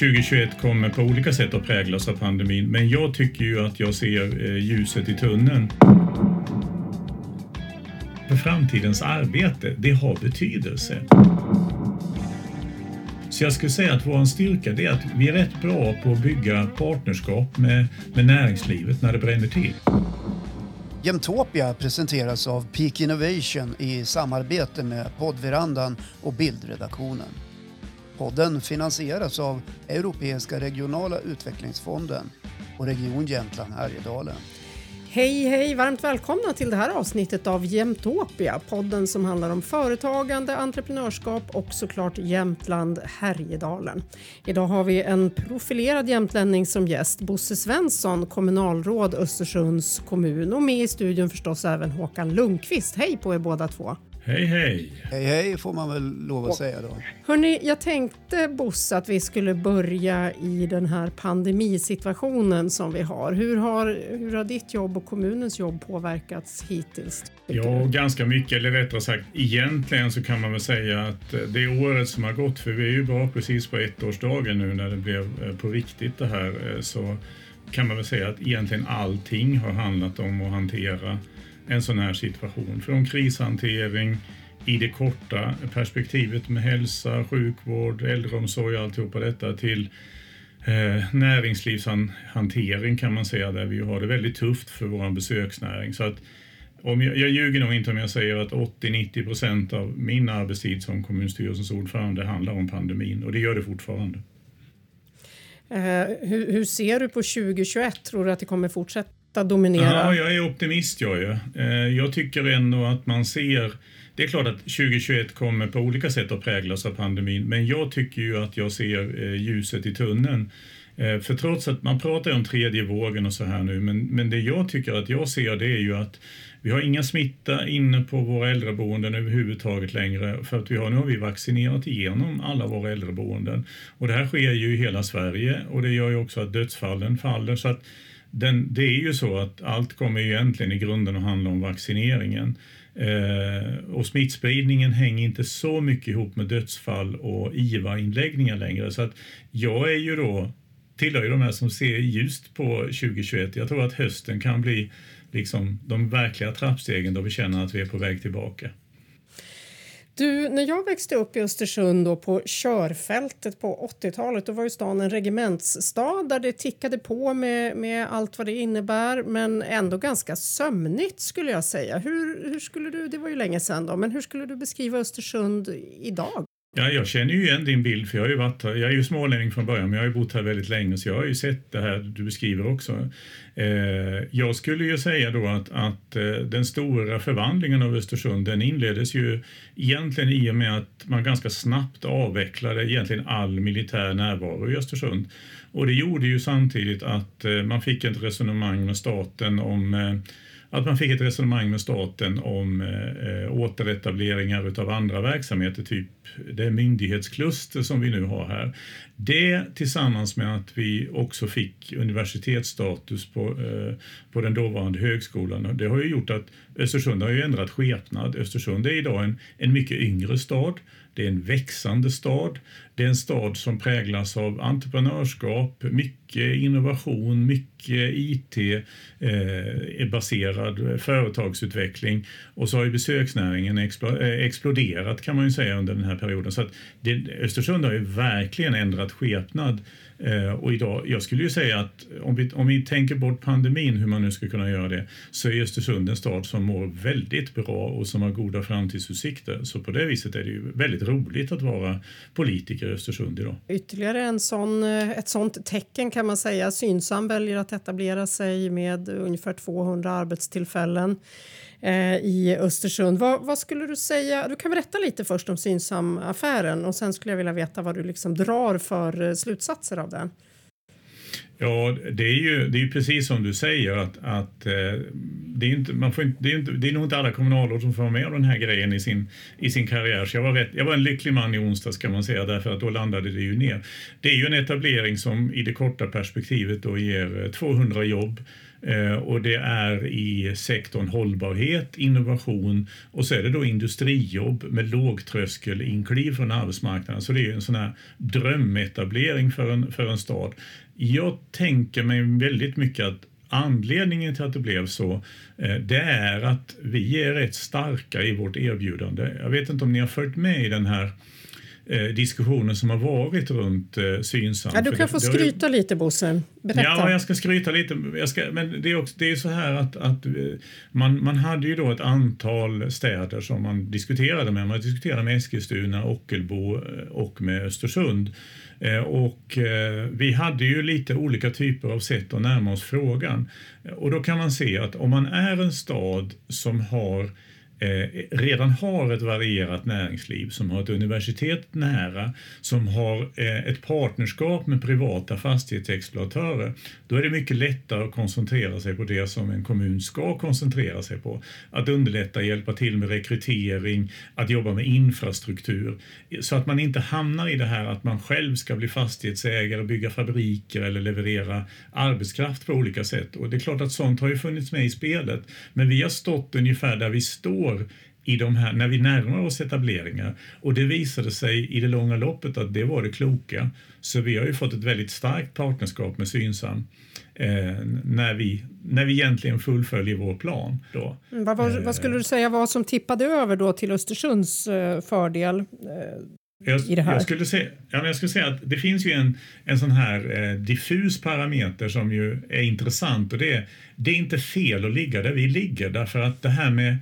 2021 kommer på olika sätt att präglas av pandemin, men jag tycker ju att jag ser eh, ljuset i tunneln. För framtidens arbete, det har betydelse. Så jag skulle säga att vår styrka är att vi är rätt bra på att bygga partnerskap med, med näringslivet när det bränner till. Jämtopia presenteras av Peak Innovation i samarbete med poddverandan och bildredaktionen. Podden finansieras av Europeiska regionala utvecklingsfonden och Region Jämtland Härjedalen. Hej, hej! Varmt välkomna till det här avsnittet av Jämtopia, podden som handlar om företagande, entreprenörskap och såklart Jämtland Härjedalen. Idag har vi en profilerad jämtlänning som gäst, Bosse Svensson, kommunalråd Östersunds kommun och med i studion förstås även Håkan Lundqvist. Hej på er båda två! Hej, hej! Hej, hej får man väl lov att säga då. Hörni, jag tänkte Bosse att vi skulle börja i den här pandemisituationen som vi har. Hur har, hur har ditt jobb och kommunens jobb påverkats hittills? Ja, ganska mycket, eller rättare sagt egentligen så kan man väl säga att det året som har gått, för vi är ju bara precis på ettårsdagen nu när det blev eh, på riktigt det här, eh, så kan man väl säga att egentligen allting har handlat om att hantera en sån här situation. Från krishantering i det korta perspektivet med hälsa, sjukvård, äldreomsorg och alltihopa detta till eh, näringslivshantering kan man säga där vi har det väldigt tufft för vår besöksnäring. Så att om jag, jag ljuger nog inte om jag säger att 80-90 procent av min arbetstid som kommunstyrelsens ordförande handlar om pandemin och det gör det fortfarande. Eh, hur, hur, ser du på 2021? Tror du att det kommer fortsätta? Detta dominerar? Ja, jag är optimist jag ju. Eh, jag tycker ändå att man ser det är klart att 2021 kommer på olika sätt att präglas av pandemin, men jag tycker ju att jag ser eh, ljuset i tunneln. Eh, för trots att man pratar om tredje vågen och så här nu, men, men det jag tycker att jag ser det är ju att vi har inga smitta inne på våra äldreboenden överhuvudtaget längre för att vi har, nu har vi vaccinerat igenom alla våra äldreboenden. Och det här sker ju i hela Sverige och det gör ju också att dödsfallen faller. Så att den, det är ju så att allt kommer ju egentligen i grunden att handla om vaccineringen. Eh, och smittspridningen hänger inte så mycket ihop med dödsfall och IVA-inläggningar längre. Så att jag är ju då, tillhör ju de här som ser ljust på 2021. Jag tror att hösten kan bli liksom de verkliga trappstegen då vi känner att vi är på väg tillbaka. Du, när jag växte upp i Östersund då på körfältet på 80-talet då var ju stan en regementsstad där det tickade på med, med allt vad det innebär men ändå ganska sömnigt skulle jag säga. Hur, hur skulle du, det var ju länge sedan då, men hur skulle du beskriva Östersund idag? Ja, jag känner ju igen din bild, för jag, har ju varit, här, jag är ju smålänning från början, men jag har ju bott här väldigt länge, så jag har ju sett det här du beskriver också. Eh, jag skulle ju säga då att, att eh, den stora förvandlingen av Östersund, den inleddes ju egentligen i och med att man ganska snabbt avvecklade egentligen all militär närvaro i Östersund. Och det gjorde ju samtidigt att eh, man fick ett resonemang med staten om eh, att man fick ett resonemang med staten om eh, eh återetableringar av andra verksamheter, typ det myndighetskluster som vi nu har här. Det tillsammans med att vi också fick universitetsstatus på, eh, på den dåvarande högskolan, det har ju gjort att Östersund har ju ändrat skepnad. Östersund är idag en, en mycket yngre stad. Det är en växande stad. Det är en stad som präglas av entreprenörskap, mycket innovation, mycket IT-baserad eh, eh, företagsutveckling. Och så har ju besöksnäringen eh, exploderat kan man ju säga under den här perioden. Så att det, Östersund har ju verkligen ändrat skepnad Eh, och idag, jag skulle ju säga att om vi, om vi tänker bort pandemin, hur man nu ska kunna göra det, så är Östersund en stad som mår väldigt bra och som har goda framtidsutsikter. Så på det viset är det ju väldigt roligt att vara politiker i Östersund idag. Ytterligare en sån, eh, ett sånt tecken kan man säga. Synsam väljer att etablera sig med ungefär 200 arbetstillfällen eh, i Östersund. Vad, vad, skulle du säga? Du kan berätta lite först om Synsam-affären och sen skulle jag vilja veta vad du liksom drar för eh, slutsatser av den. Ja, det är ju det är precis som du säger att, att eh, det, är inte, man får inte, det, är inte, det är nog inte alla kommunalråd som får vara med om den här grejen i sin, i sin karriär. Så jag var, rätt, jag var en lycklig man i onsdags kan man säga därför att då landade det ju ner. Det är ju en etablering som i det korta perspektivet då ger eh, 200 jobb Eh, och det är i sektorn hållbarhet, innovation och så är det då industrijobb med lågtröskelinkliv från arbetsmarknaden. Så det är en sån här drömetablering för en, för en stad. Jag tänker mig väldigt mycket att Anledningen till att det blev så eh, det är att vi är rätt starka i vårt erbjudande. Jag vet inte om ni har följt med i den här eh, diskussionen som har varit runt eh, Synsam. Ja, du kan det, få skryta ju... lite Bosse. Berätta. Ja, jag ska skryta lite. Jag ska, men det är, också, det är så här att, att man, man hade ju då ett antal städer som man diskuterade med. Man diskuterade med Eskilstuna, Ockelbo och med Östersund. Och vi hade ju lite olika typer av sätt att närma oss frågan. Och då kan man se att om man är en stad som har eh, redan har ett varierat näringsliv, som har ett universitet nära, som har eh, ett partnerskap med privata fastighetsexploatörer, då är det mycket lättare att koncentrera sig på det som en kommun ska koncentrera sig på. Att underlätta, hjälpa till med rekrytering, att jobba med infrastruktur, så att man inte hamnar i det här att man själv ska bli fastighetsägare, bygga fabriker eller leverera arbetskraft på olika sätt. Och det är klart att sånt har ju funnits med i spelet, men vi har stått ungefär där vi står år i de här, när vi närmar oss etableringar. Och det visade sig i det långa loppet att det var det kloka. Så vi har ju fått ett väldigt starkt partnerskap med Synsam eh, när, vi, när vi egentligen fullföljer vår plan. Då. Mm, vad, vad, vad, skulle du säga var som tippade över då till Östersunds eh, fördel? Eh, jag, jag, skulle säga, ja, jag skulle säga att det finns ju en, en sån här eh, diffus parameter som ju är intressant och det är, det är inte fel att ligga där vi ligger därför att det här med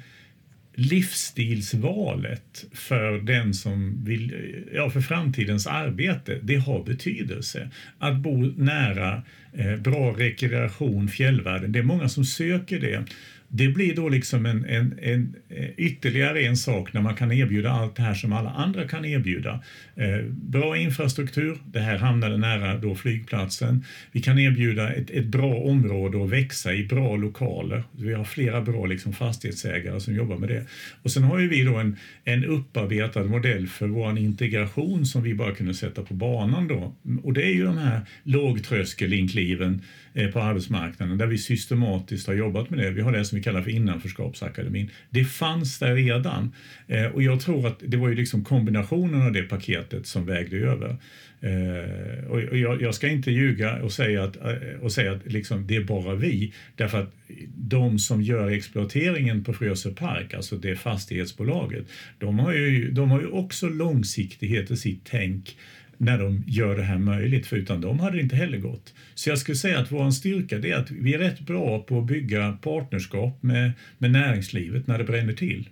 livsstilsvalet för den som vill, ja, för framtidens arbete, det har betydelse. Att bo nära eh, bra rekreation, fjällvärlden, det är många som söker det det blir då liksom en, en, en, eh, ytterligare en sak när man kan erbjuda allt det här som alla andra kan erbjuda. Eh, bra infrastruktur, det här hamnade nära då flygplatsen. Vi kan erbjuda ett, ett bra område att växa i, bra lokaler. Vi har flera bra liksom fastighetsägare som jobbar med det. Och sen har ju vi då en, en upparbetad modell för vår integration som vi bara kunde sätta på banan då. Och det är ju de här lågtröskelinkliven Eh, på arbetsmarknaden där vi systematiskt har jobbat med det. Vi har det som vi kallar för innanförskapsakademin. Det fanns där redan eh, och jag tror att det var ju liksom kombinationen av det paketet som vägde över. Eh, och jag, ska inte ljuga och säga att, och säga att liksom det är bara vi, därför att de som gör exploateringen på Frösö park, alltså det fastighetsbolaget, de har ju, de har ju också långsiktighet i sitt tänk när de gör det här möjligt, för utan dem hade det inte heller gått. Så jag skulle säga att vår styrka är att vi är rätt bra på att bygga partnerskap med, med näringslivet när det bränner till.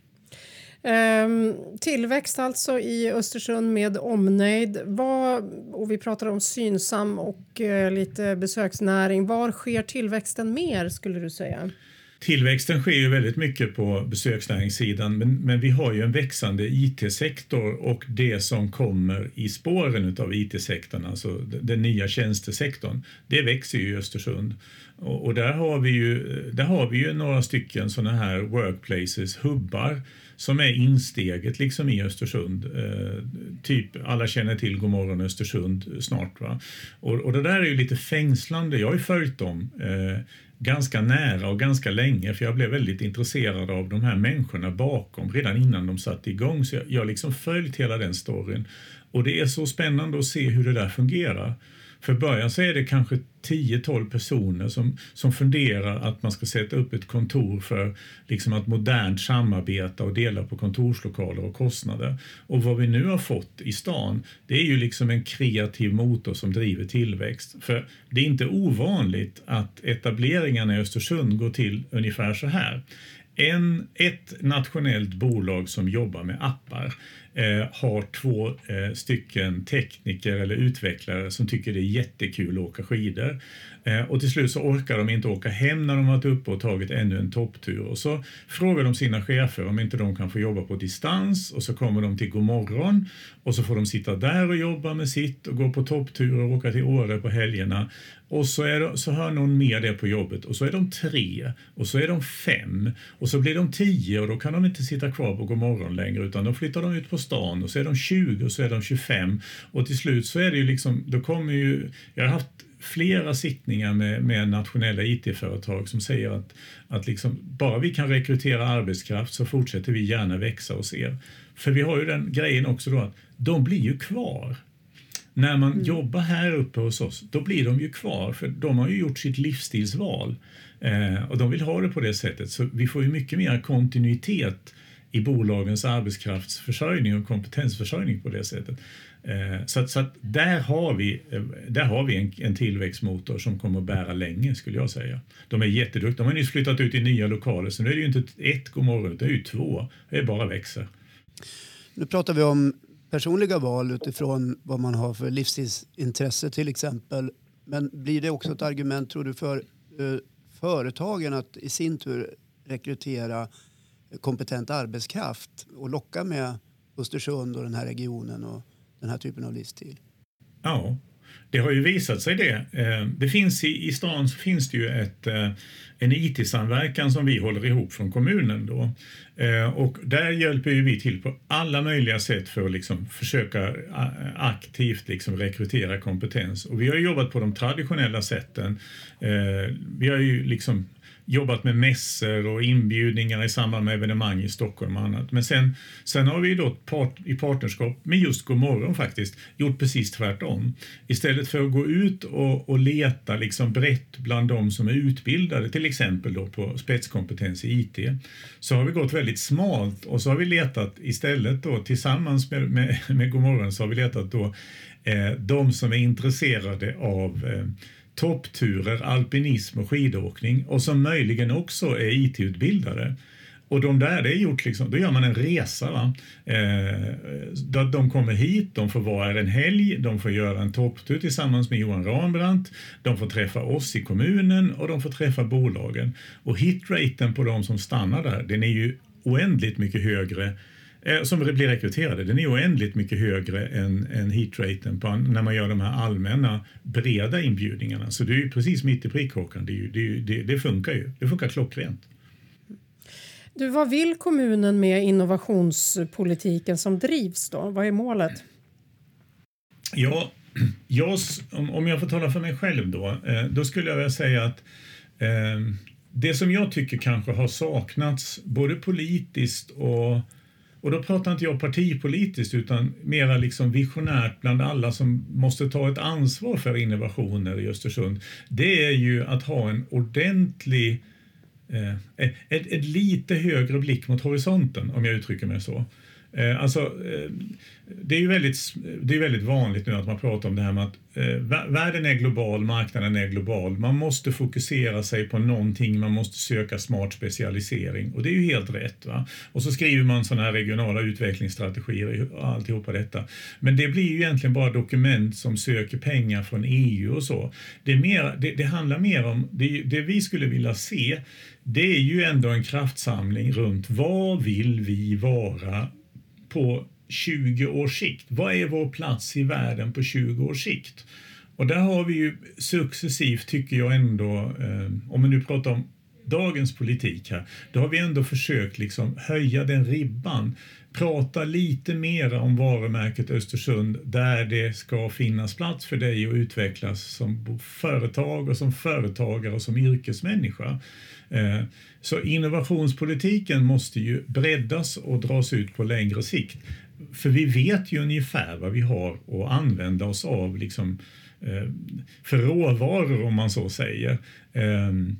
Um, tillväxt alltså i Östersund med omnejd. Var, och vi pratar om Synsam och uh, lite besöksnäring. Var sker tillväxten mer skulle du säga? Tillväxten sker ju väldigt mycket på besöksnäringssidan men, men vi har ju en växande IT-sektor och det som kommer i spåren av IT-sektorn, alltså den nya tjänstesektorn, det växer ju i Östersund. Och, och, där, har vi ju, där har vi ju några stycken sådana här workplaces, hubbar, som är insteget liksom i Östersund. Eh, typ alla känner till Godmorgon Östersund snart. Va? Och, och det där är ju lite fängslande. Jag har ju följt dem eh, ganska nära och ganska länge för jag blev väldigt intresserad av de här människorna bakom redan innan de satte igång. Så jag har liksom följt hela den storyn. Och det är så spännande att se hur det där fungerar. För början så är det kanske 10-12 personer som, som funderar att man ska sätta upp ett kontor för liksom att modernt samarbeta och dela på kontorslokaler och kostnader. Och vad vi nu har fått i stan, det är ju liksom en kreativ motor som driver tillväxt. För det är inte ovanligt att etableringarna i Östersund går till ungefär så här. En, ett nationellt bolag som jobbar med appar eh, har två eh, stycken tekniker eller utvecklare som tycker det är jättekul att åka skidor. Eh, och till slut så orkar de inte åka hem när de varit uppe och tagit ännu en topptur och så frågar de sina chefer om inte de kan få jobba på distans och så kommer de till Godmorgon och så får de sitta där och jobba med sitt och gå på topptur och åka till Åre på helgerna. Och så, är de, så hör någon mer det på jobbet. Och så är de tre och så är de fem och så blir de tio och då kan de inte sitta kvar på Godmorgon längre utan då flyttar de ut på stan och så är de 20 och så är de 25 och till slut så är det ju liksom, då kommer ju, jag har haft flera sittningar med, med nationella IT-företag som säger att, att liksom, bara vi kan rekrytera arbetskraft så fortsätter vi gärna växa hos er. För vi har ju den grejen också då att de blir ju kvar. När man mm. jobbar här uppe hos oss, då blir de ju kvar för de har ju gjort sitt livsstilsval eh, och de vill ha det på det sättet. Så vi får ju mycket mer kontinuitet i bolagens arbetskraftsförsörjning och kompetensförsörjning på det sättet. Eh, så, så där har vi, eh, där har vi en, en tillväxtmotor som kommer att bära länge skulle jag säga. De är jätteduktiga. De har nyss flyttat ut i nya lokaler så nu är det ju inte ett godmorgon, det är ju två. Det är bara växer. Nu pratar vi om personliga val utifrån vad man har för livsstilsintresse till exempel. Men blir det också ett argument tror du för eh, företagen att i sin tur rekrytera kompetent arbetskraft och locka med Östersund och den här regionen och den här typen av livsstil? Ja, det har ju visat sig det. Eh, det finns i, i stan så finns det ju ett, eh, en IT-samverkan som vi håller ihop från kommunen. Då. Eh, och där hjälper vi till på alla möjliga sätt för att liksom försöka aktivt liksom rekrytera kompetens. Och vi har jobbat på de traditionella sätten. Vi har ju liksom jobbat med mässor och inbjudningar i samband med evenemang i Stockholm och annat. Men sen, sen har vi då part, i partnerskap med just Godmorgon faktiskt gjort precis tvärtom. Istället för att gå ut och, och leta liksom brett bland de som är utbildade, till exempel då på spetskompetens i IT, så har vi gått väldigt smalt och så har vi letat istället då tillsammans med, med, med Godmorgon så har vi letat då eh, de som är intresserade av eh, toppturer, alpinism och skidåkning och som möjligen också är IT-utbildade. Och de där, det är gjort liksom, då gör man en resa. Va? Eh, de kommer hit, de får vara här en helg, de får göra en topptur tillsammans med Johan Rambrandt, de får träffa oss i kommunen och de får träffa bolagen. Och hitraten på de som stannar där, den är ju oändligt mycket högre som blir rekryterade, den är oändligt mycket högre än, än hitraten på, när man gör de här allmänna breda inbjudningarna. Så det är ju precis mitt i prickhåkan. Det, det, det, det funkar ju. Det funkar klockrent. Du, vad vill kommunen med innovationspolitiken som drivs då? Vad är målet? Ja, jag, om jag får tala för mig själv då, eh, då skulle jag vilja säga att eh, det som jag tycker kanske har saknats både politiskt och och då pratar inte jag partipolitiskt utan mera liksom visionärt bland alla som måste ta ett ansvar för innovationer i Östersund. Det är ju att ha en ordentlig, eh, ett, ett lite högre blick mot horisonten om jag uttrycker mig så. Eh, alltså, eh, det är ju väldigt, det är väldigt vanligt nu att man pratar om det här med att eh, världen är global, marknaden är global. Man måste fokusera sig på någonting, man måste söka smart specialisering och det är ju helt rätt. Va? Och så skriver man sådana här regionala utvecklingsstrategier och alltihopa detta. Men det blir ju egentligen bara dokument som söker pengar från EU och så. Det, är mer, det, det handlar mer om, det, det vi skulle vilja se, det är ju ändå en kraftsamling runt vad vill vi vara på 20 års sikt. Vad är vår plats i världen på 20 års sikt? Och där har vi ju successivt, tycker jag ändå, eh, om vi nu pratar om dagens politik här, då har vi ändå försökt liksom höja den ribban. Prata lite mer om varumärket Östersund där det ska finnas plats för dig att utvecklas som företag och som företagare och som yrkesmänniska. Eh, så innovationspolitiken måste ju breddas och dras ut på längre sikt. För vi vet ju ungefär vad vi har att använda oss av liksom, eh, för råvaror om man så säger. Ehm,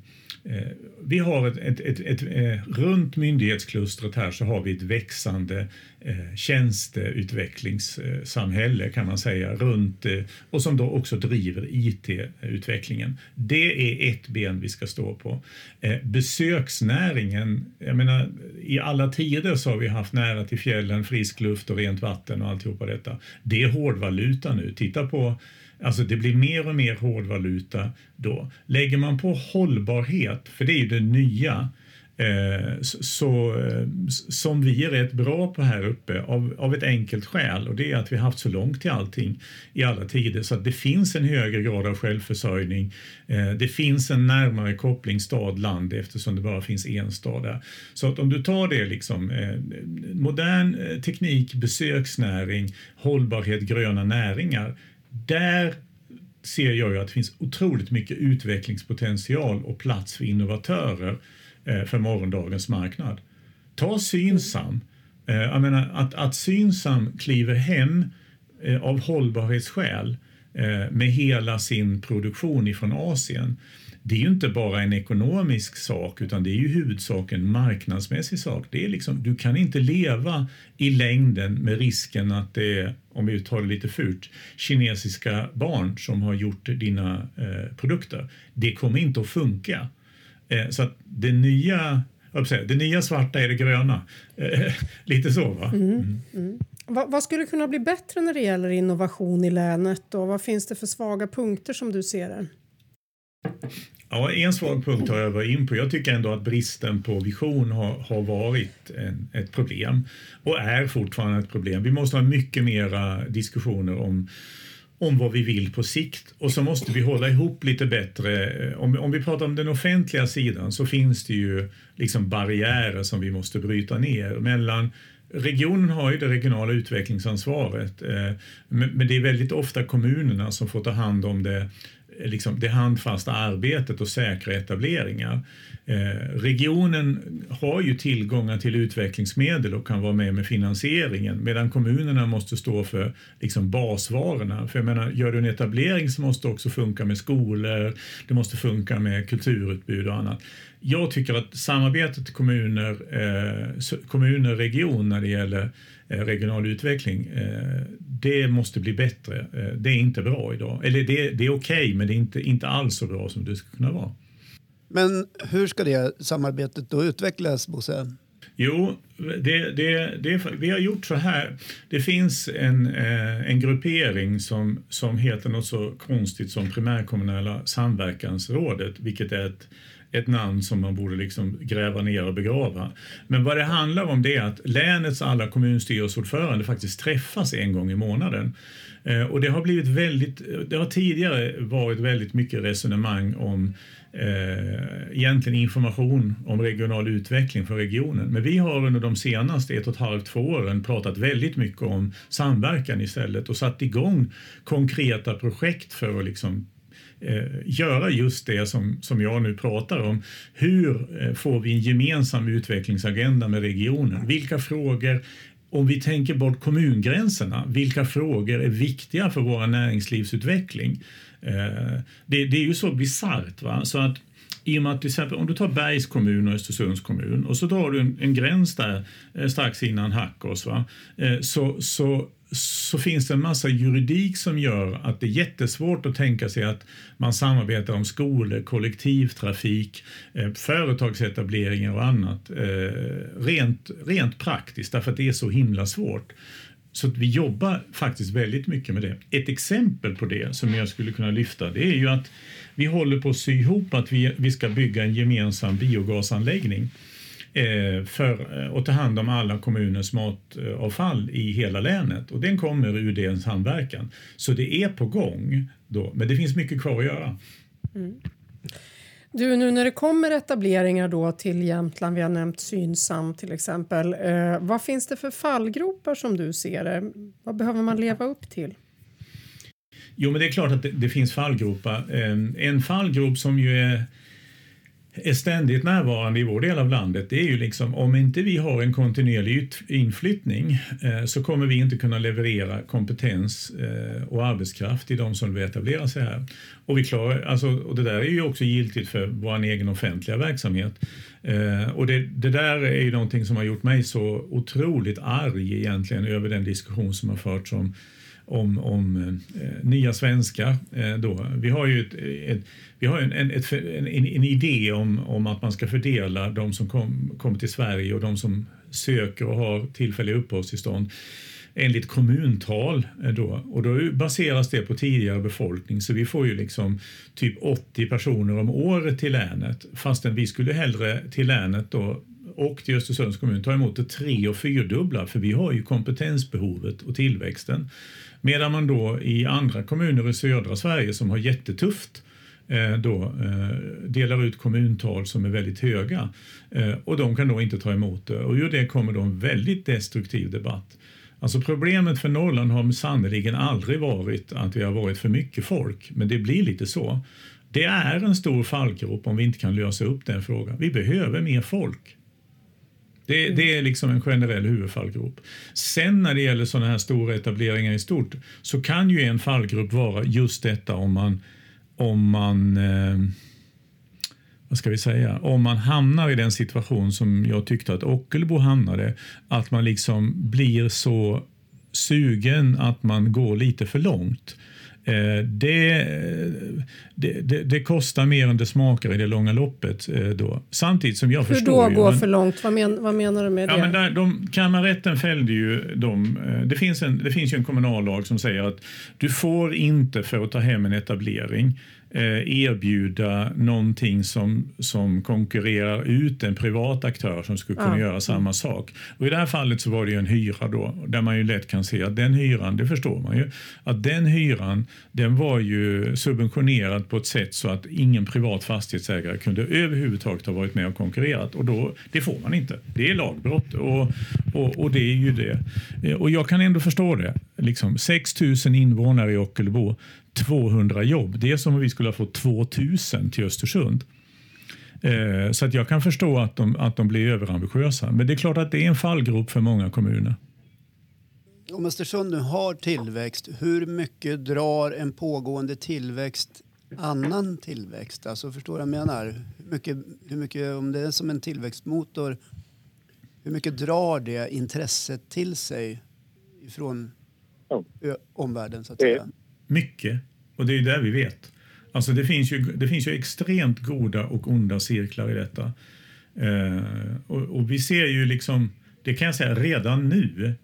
Eh, vi har ett, ett, ett, ett, eh, runt myndighetsklustret här så har vi ett växande eh, tjänsteutvecklingssamhälle kan man säga runt eh, och som då också driver IT-utvecklingen. Det är ett ben vi ska stå på. Eh, besöksnäringen, jag menar i alla tider så har vi haft nära till fjällen, frisk luft och rent vatten och alltihopa detta. Det är hårdvaluta nu. Titta på Alltså det blir mer och mer hårdvaluta då. Lägger man på hållbarhet, för det är ju det nya, eh, så, eh, som vi är rätt bra på här uppe av, av ett enkelt skäl och det är att vi haft så långt till allting i alla tider så att det finns en högre grad av självförsörjning. Eh, det finns en närmare koppling stad-land eftersom det bara finns en stad där. Så att om du tar det liksom modern teknik, besöksnäring, hållbarhet, gröna näringar där ser jag ju att det finns otroligt mycket utvecklingspotential och plats för innovatörer eh, för morgondagens marknad. Ta Synsam. Eh, jag menar, att, att Synsam kliver hem eh, av hållbarhetsskäl med hela sin produktion ifrån Asien det är ju inte bara en ekonomisk sak utan det är ju huvudsaken en marknadsmässig sak. Det är liksom, du kan inte leva i längden med risken att det om vi tar det lite fult, kinesiska barn som har gjort dina eh, produkter. Det kommer inte att funka. Eh, så att det nya, säga, det nya svarta är det gröna. Eh, lite så va? Mm. Mm. Mm. Vad, vad, skulle kunna bli bättre när det gäller innovation i länet och vad finns det för svaga punkter som du ser det? Ja, en svag punkt har jag varit in på. Jag tycker ändå att bristen på vision har, har varit en, ett problem och är fortfarande ett problem. Vi måste ha mycket mera diskussioner om om vad vi vill på sikt och så måste vi hålla ihop lite bättre. Om, om vi pratar om den offentliga sidan så finns det ju liksom barriärer som vi måste bryta ner mellan Regionen har ju det regionala utvecklingsansvaret eh, men det är väldigt ofta kommunerna som får ta hand om det Eh, liksom det handfasta arbetet och säkra etableringar. Eh, regionen har ju tillgångar till utvecklingsmedel och kan vara med med finansieringen medan kommunerna måste stå för liksom basvarorna. För jag menar, gör du en etablering så måste det också funka med skolor, det måste funka med kulturutbud och annat. Jag tycker att samarbetet kommuner, eh, kommuner region när det gäller regional utveckling, eh, det måste bli bättre. Eh, det är inte bra idag. Eller det, det är okej, okay, men det är inte, inte alls så bra som det skulle kunna vara. Men hur ska det samarbetet då utvecklas, Bosse? Jo, det, det, det, vi har gjort så här. Det finns en, eh, en gruppering som, som heter något så konstigt som Primärkommunala samverkansrådet, vilket är ett ett namn som man borde liksom gräva ner och begrava. Men vad det handlar om det är att länets alla kommunstyrelseordförande faktiskt träffas en gång i månaden. Eh, och det har blivit väldigt, det har tidigare varit väldigt mycket resonemang om eh, egentligen information om regional utveckling för regionen. Men vi har under de senaste ett och ett halvt, två åren pratat väldigt mycket om samverkan istället och satt igång konkreta projekt för att liksom Eh, göra just det som, som jag nu pratar om. Hur eh, får vi en gemensam utvecklingsagenda med regionen? Vilka frågor om vi tänker bort kommungränserna, vilka frågor är viktiga för vår näringslivsutveckling? Eh, det, det, är ju så bisarrt. Så att i och med att till exempel, om du tar Bergs kommun och Östersunds kommun och så drar du en, en gräns där eh, strax innan Hackås va? Eh, så, så så finns det en massa juridik som gör att det är jättesvårt att tänka sig att man samarbetar om skolor, kollektivtrafik, eh, företagsetableringar och annat eh, rent, rent praktiskt därför att det är så himla svårt. Så vi jobbar faktiskt väldigt mycket med det. Ett exempel på det som jag skulle kunna lyfta det är ju att vi håller på att sy ihop att vi, vi ska bygga en gemensam biogasanläggning för eh, att ta hand om alla kommuners matavfall i hela länet och den kommer ur den samverkan. Så det är på gång då, men det finns mycket kvar att göra. Mm. Du, nu när det kommer etableringar då till Jämtland, vi har nämnt Synsam till exempel. Eh, vad finns det för fallgropar som du ser det? Vad behöver man leva upp till? Jo, men det är klart att det, det finns fallgropar. Eh, en fallgrop som ju är är ständigt närvarande i vår del av landet det är ju liksom om inte vi har en kontinuerlig inflyttning eh, så kommer vi inte kunna leverera kompetens eh, och arbetskraft till de som vill etablera sig här. Och, vi klarar, alltså, och det där är ju också giltigt för vår egen offentliga verksamhet. Eh, och det, det, där är ju någonting som har gjort mig så otroligt arg egentligen över den diskussion som har förts om om, om eh, nya svenskar. Eh, då. Vi har ju ett, ett, vi har en, en, ett, en, en, idé om, om att man ska fördela de som kommer kom till Sverige och de som söker och har tillfälliga uppehållstillstånd enligt kommuntal. Eh, då. Och då baseras det på tidigare befolkning så vi får ju liksom typ 80 personer om året till länet fastän vi skulle hellre till länet då och till Östersunds kommun ta emot det tre och fyrdubbla för vi har ju kompetensbehovet och tillväxten. Medan man då i andra kommuner i södra Sverige som har jättetufft eh, då, eh, delar ut kommuntal som är väldigt höga eh, och de kan då inte ta emot det. Och ur det kommer då en väldigt destruktiv debatt. Alltså problemet för Norrland har sannerligen aldrig varit att vi har varit för mycket folk, men det blir lite så. Det är en stor fallgrop om vi inte kan lösa upp den frågan. Vi behöver mer folk. Det, det, är liksom en generell huvudfallgrop. Sen när det gäller sådana här stora etableringar i stort så kan ju en fallgrop vara just detta om man, om man eh, vad ska vi säga, om man hamnar i den situation som jag tyckte att Ockelbo hamnade, att man liksom blir så sugen att man går lite för långt. Eh, det, det, det, det, kostar mer än det smakar i det långa loppet. Eh, då. Samtidigt som jag Hur förstår... Hur då gå för långt? Vad, men, vad menar du med ja, det? Men där, de, kammarrätten fällde ju dem. Eh, det finns, en, det finns ju en kommunallag som säger att du får inte för att ta hem en etablering Eh, erbjuda någonting som, som konkurrerar ut en privat aktör som skulle kunna ja. göra samma mm. sak. Och I det här fallet så var det en hyra då, där man ju lätt kan se att den hyran, det förstår man ju, att den hyran den var ju subventionerad på ett sätt så att ingen privat fastighetsägare kunde överhuvudtaget ha varit med och konkurrerat. Och då, det får man inte. Det är lagbrott och, och, och det är ju det. Eh, och jag kan ändå förstå det. Liksom 6 000 invånare i Ockelbo 200 jobb. Det är som om vi skulle ha fått 2 000 till Östersund. Eh, så att jag kan förstå att de, att de blir överambitiösa. Men det är klart att det är en fallgrop för många kommuner. Om Östersund nu har tillväxt, hur mycket drar en pågående tillväxt annan tillväxt? Alltså förstår du vad jag menar? Hur mycket, hur mycket, om det är som en tillväxtmotor, hur mycket drar det intresset till sig ifrån ja. omvärlden så att säga? Mycket. Och det är där vi vet. Alltså det, finns ju, det finns ju extremt goda och onda cirklar i detta. Eh, och, och, vi ser ju liksom, det kan jag säga redan nu.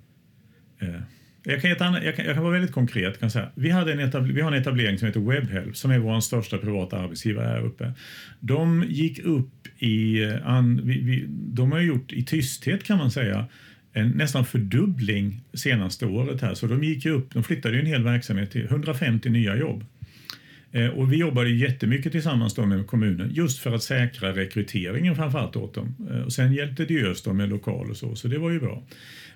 Eh, jag, kan annat, jag, kan, jag kan vara väldigt konkret. Kan säga. Vi, hade en vi har en etablering som heter Webhelp som är vår största privata arbetsgivare här uppe. De gick upp i... Eh, an, vi, vi, de har gjort i tysthet kan man säga en nästan fördubbling senaste året här. Så de gick upp, de flyttade en hel verksamhet till 150 nya jobb. Eh, och vi jobbade jättemycket tillsammans med kommunen just för att säkra rekryteringen framförallt åt dem. Eh, och sen hjälpte Diös dem med lokal och så, så det var ju bra.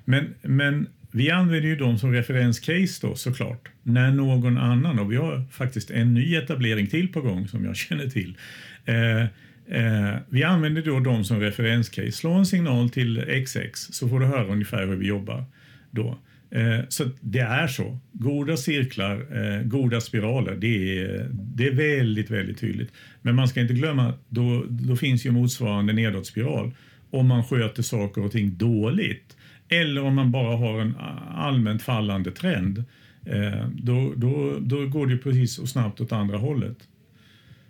Men, men vi använder ju dem som referenscase då såklart, när någon annan, och vi har faktiskt en ny etablering till på gång som jag känner till, eh, Eh, vi använder då dem som referenscase. Slå en signal till XX så får du höra ungefär hur vi jobbar. Då. Eh, så det är så. Goda cirklar, eh, goda spiraler, det är, det är väldigt, väldigt tydligt. Men man ska inte glömma, då, då finns ju motsvarande nedåtspiral om man sköter saker och ting dåligt eller om man bara har en allmänt fallande trend. Eh, då, då, då går det precis och snabbt åt andra hållet.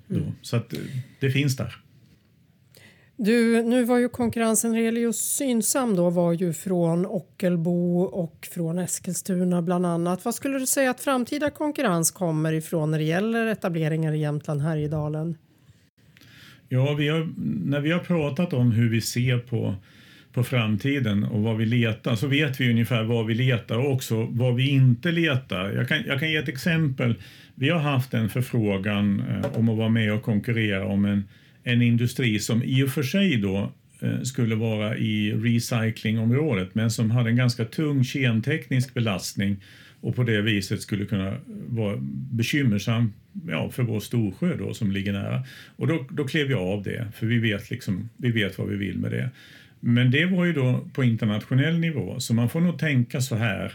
Mm. Så att eh, det finns där. Du, nu var ju konkurrensen Relius Synsam då var ju från Ockelbo och från Eskilstuna bland annat. Vad skulle du säga att framtida konkurrens kommer ifrån när det gäller etableringar i Jämtland, Härjedalen? Ja, vi har, när vi har pratat om hur vi ser på, på framtiden och vad vi letar så vet vi ungefär vad vi letar och också vad vi inte letar. Jag kan, jag kan ge ett exempel. Vi har haft en förfrågan eh, om att vara med och konkurrera om en en industri som i och för sig då eh, skulle vara i recyclingområdet men som hade en ganska tung kemteknisk belastning och på det viset skulle kunna vara bekymmersam ja, för vår Storsjö då, som ligger nära. Och då, då klev jag av det, för vi vet, liksom, vi vet vad vi vill med det. Men det var ju då på internationell nivå, så man får nog tänka så här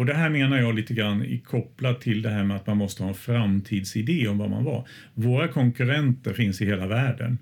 och det här menar jag lite grann kopplat till det här med att man måste ha en framtidsidé om vad man var. Våra konkurrenter finns i hela världen.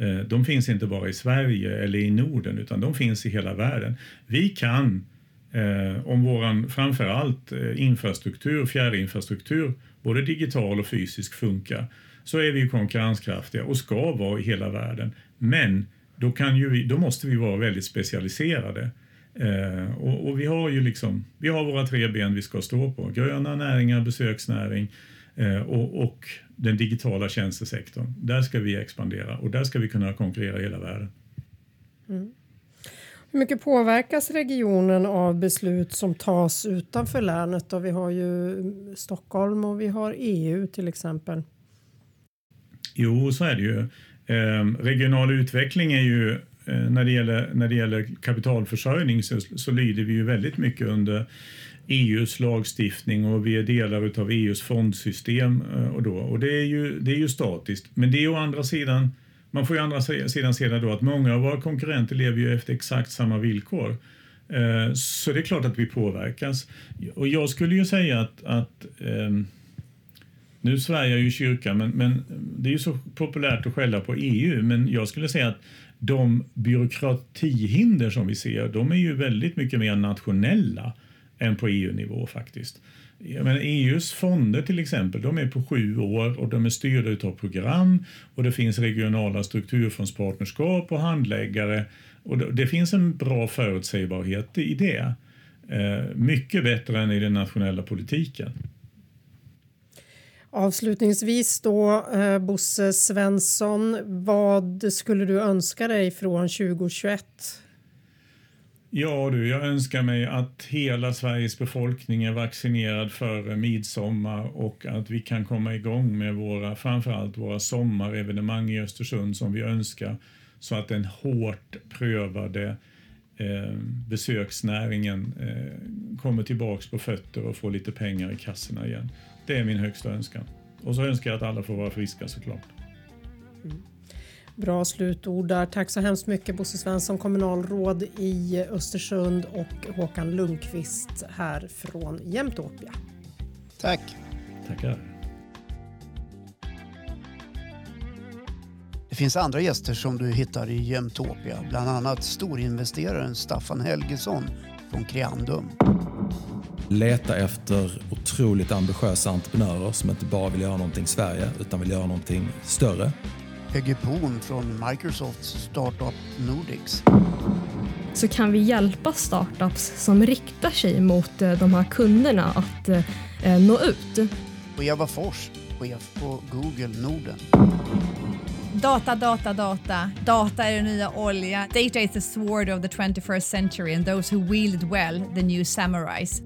Eh, de finns inte bara i Sverige eller i Norden utan de finns i hela världen. Vi kan, eh, om våran framförallt eh, infrastruktur, fjärrinfrastruktur, både digital och fysisk funkar, så är vi konkurrenskraftiga och ska vara i hela världen. Men då, kan ju vi, då måste vi vara väldigt specialiserade. Eh, och, och, vi har ju liksom, vi har våra tre ben vi ska stå på. Gröna näringar, besöksnäring eh, och, och, den digitala tjänstesektorn. Där ska vi expandera och där ska vi kunna konkurrera i hela världen. Mm. Hur mycket påverkas regionen av beslut som tas utanför länet? Och vi har ju Stockholm och vi har EU till exempel. Jo, så är det ju. Eh, regional utveckling är ju eh, när det gäller, när det gäller kapitalförsörjning så, så lyder vi ju väldigt mycket under EUs lagstiftning och vi är delar av EUs fondsystem. Eh, och, då. och det, är ju, det är ju statiskt. Men det är å andra sidan, man får ju andra sidan se då att många av våra konkurrenter lever ju efter exakt samma villkor. Eh, så det är klart att vi påverkas. Och jag skulle ju säga att, att ehm, nu svär jag ju kyrkan, men, men det är ju så populärt att skälla på EU, men jag skulle säga att de byråkratihinder som vi ser, de är ju väldigt mycket mer nationella än på EU-nivå faktiskt. Jag menar, EUs fonder till exempel, de är på sju år och de är styrda av program och det finns regionala strukturfondspartnerskap och handläggare och det finns en bra förutsägbarhet i det. Eh, mycket bättre än i den nationella politiken. Avslutningsvis då, eh, Bosse Svensson, vad skulle du önska dig från 2021? Ja du, jag önskar mig att hela Sveriges befolkning är vaccinerad före midsommar och att vi kan komma igång med våra, framförallt våra sommarevenemang i Östersund som vi önskar så att den hårt prövade eh, besöksnäringen eh, kommer tillbaks på fötter och får lite pengar i kassorna igen. Det är min högsta önskan. Och så önskar jag att alla får vara friska såklart. Mm. Bra slutord där. Tack så hemskt mycket Bosse Svensson, kommunalråd i Östersund och Håkan Lundqvist här från Jämtopia. Tack. Tackar. Det finns andra gäster som du hittar i Jämtopia, bland annat storinvesteraren Staffan Helgesson från Creandum leta efter otroligt ambitiösa entreprenörer som inte bara vill göra någonting i Sverige utan vill göra någonting större. Peggy Poon från Microsofts Startup Nordics. Så kan vi hjälpa startups som riktar sig mot eh, de här kunderna att eh, nå ut. Och Eva Fors, chef på Google Norden. Data, data, data. Data är den nya olja. Data is the sword of the 21st century and those who wield it well, the new samurais.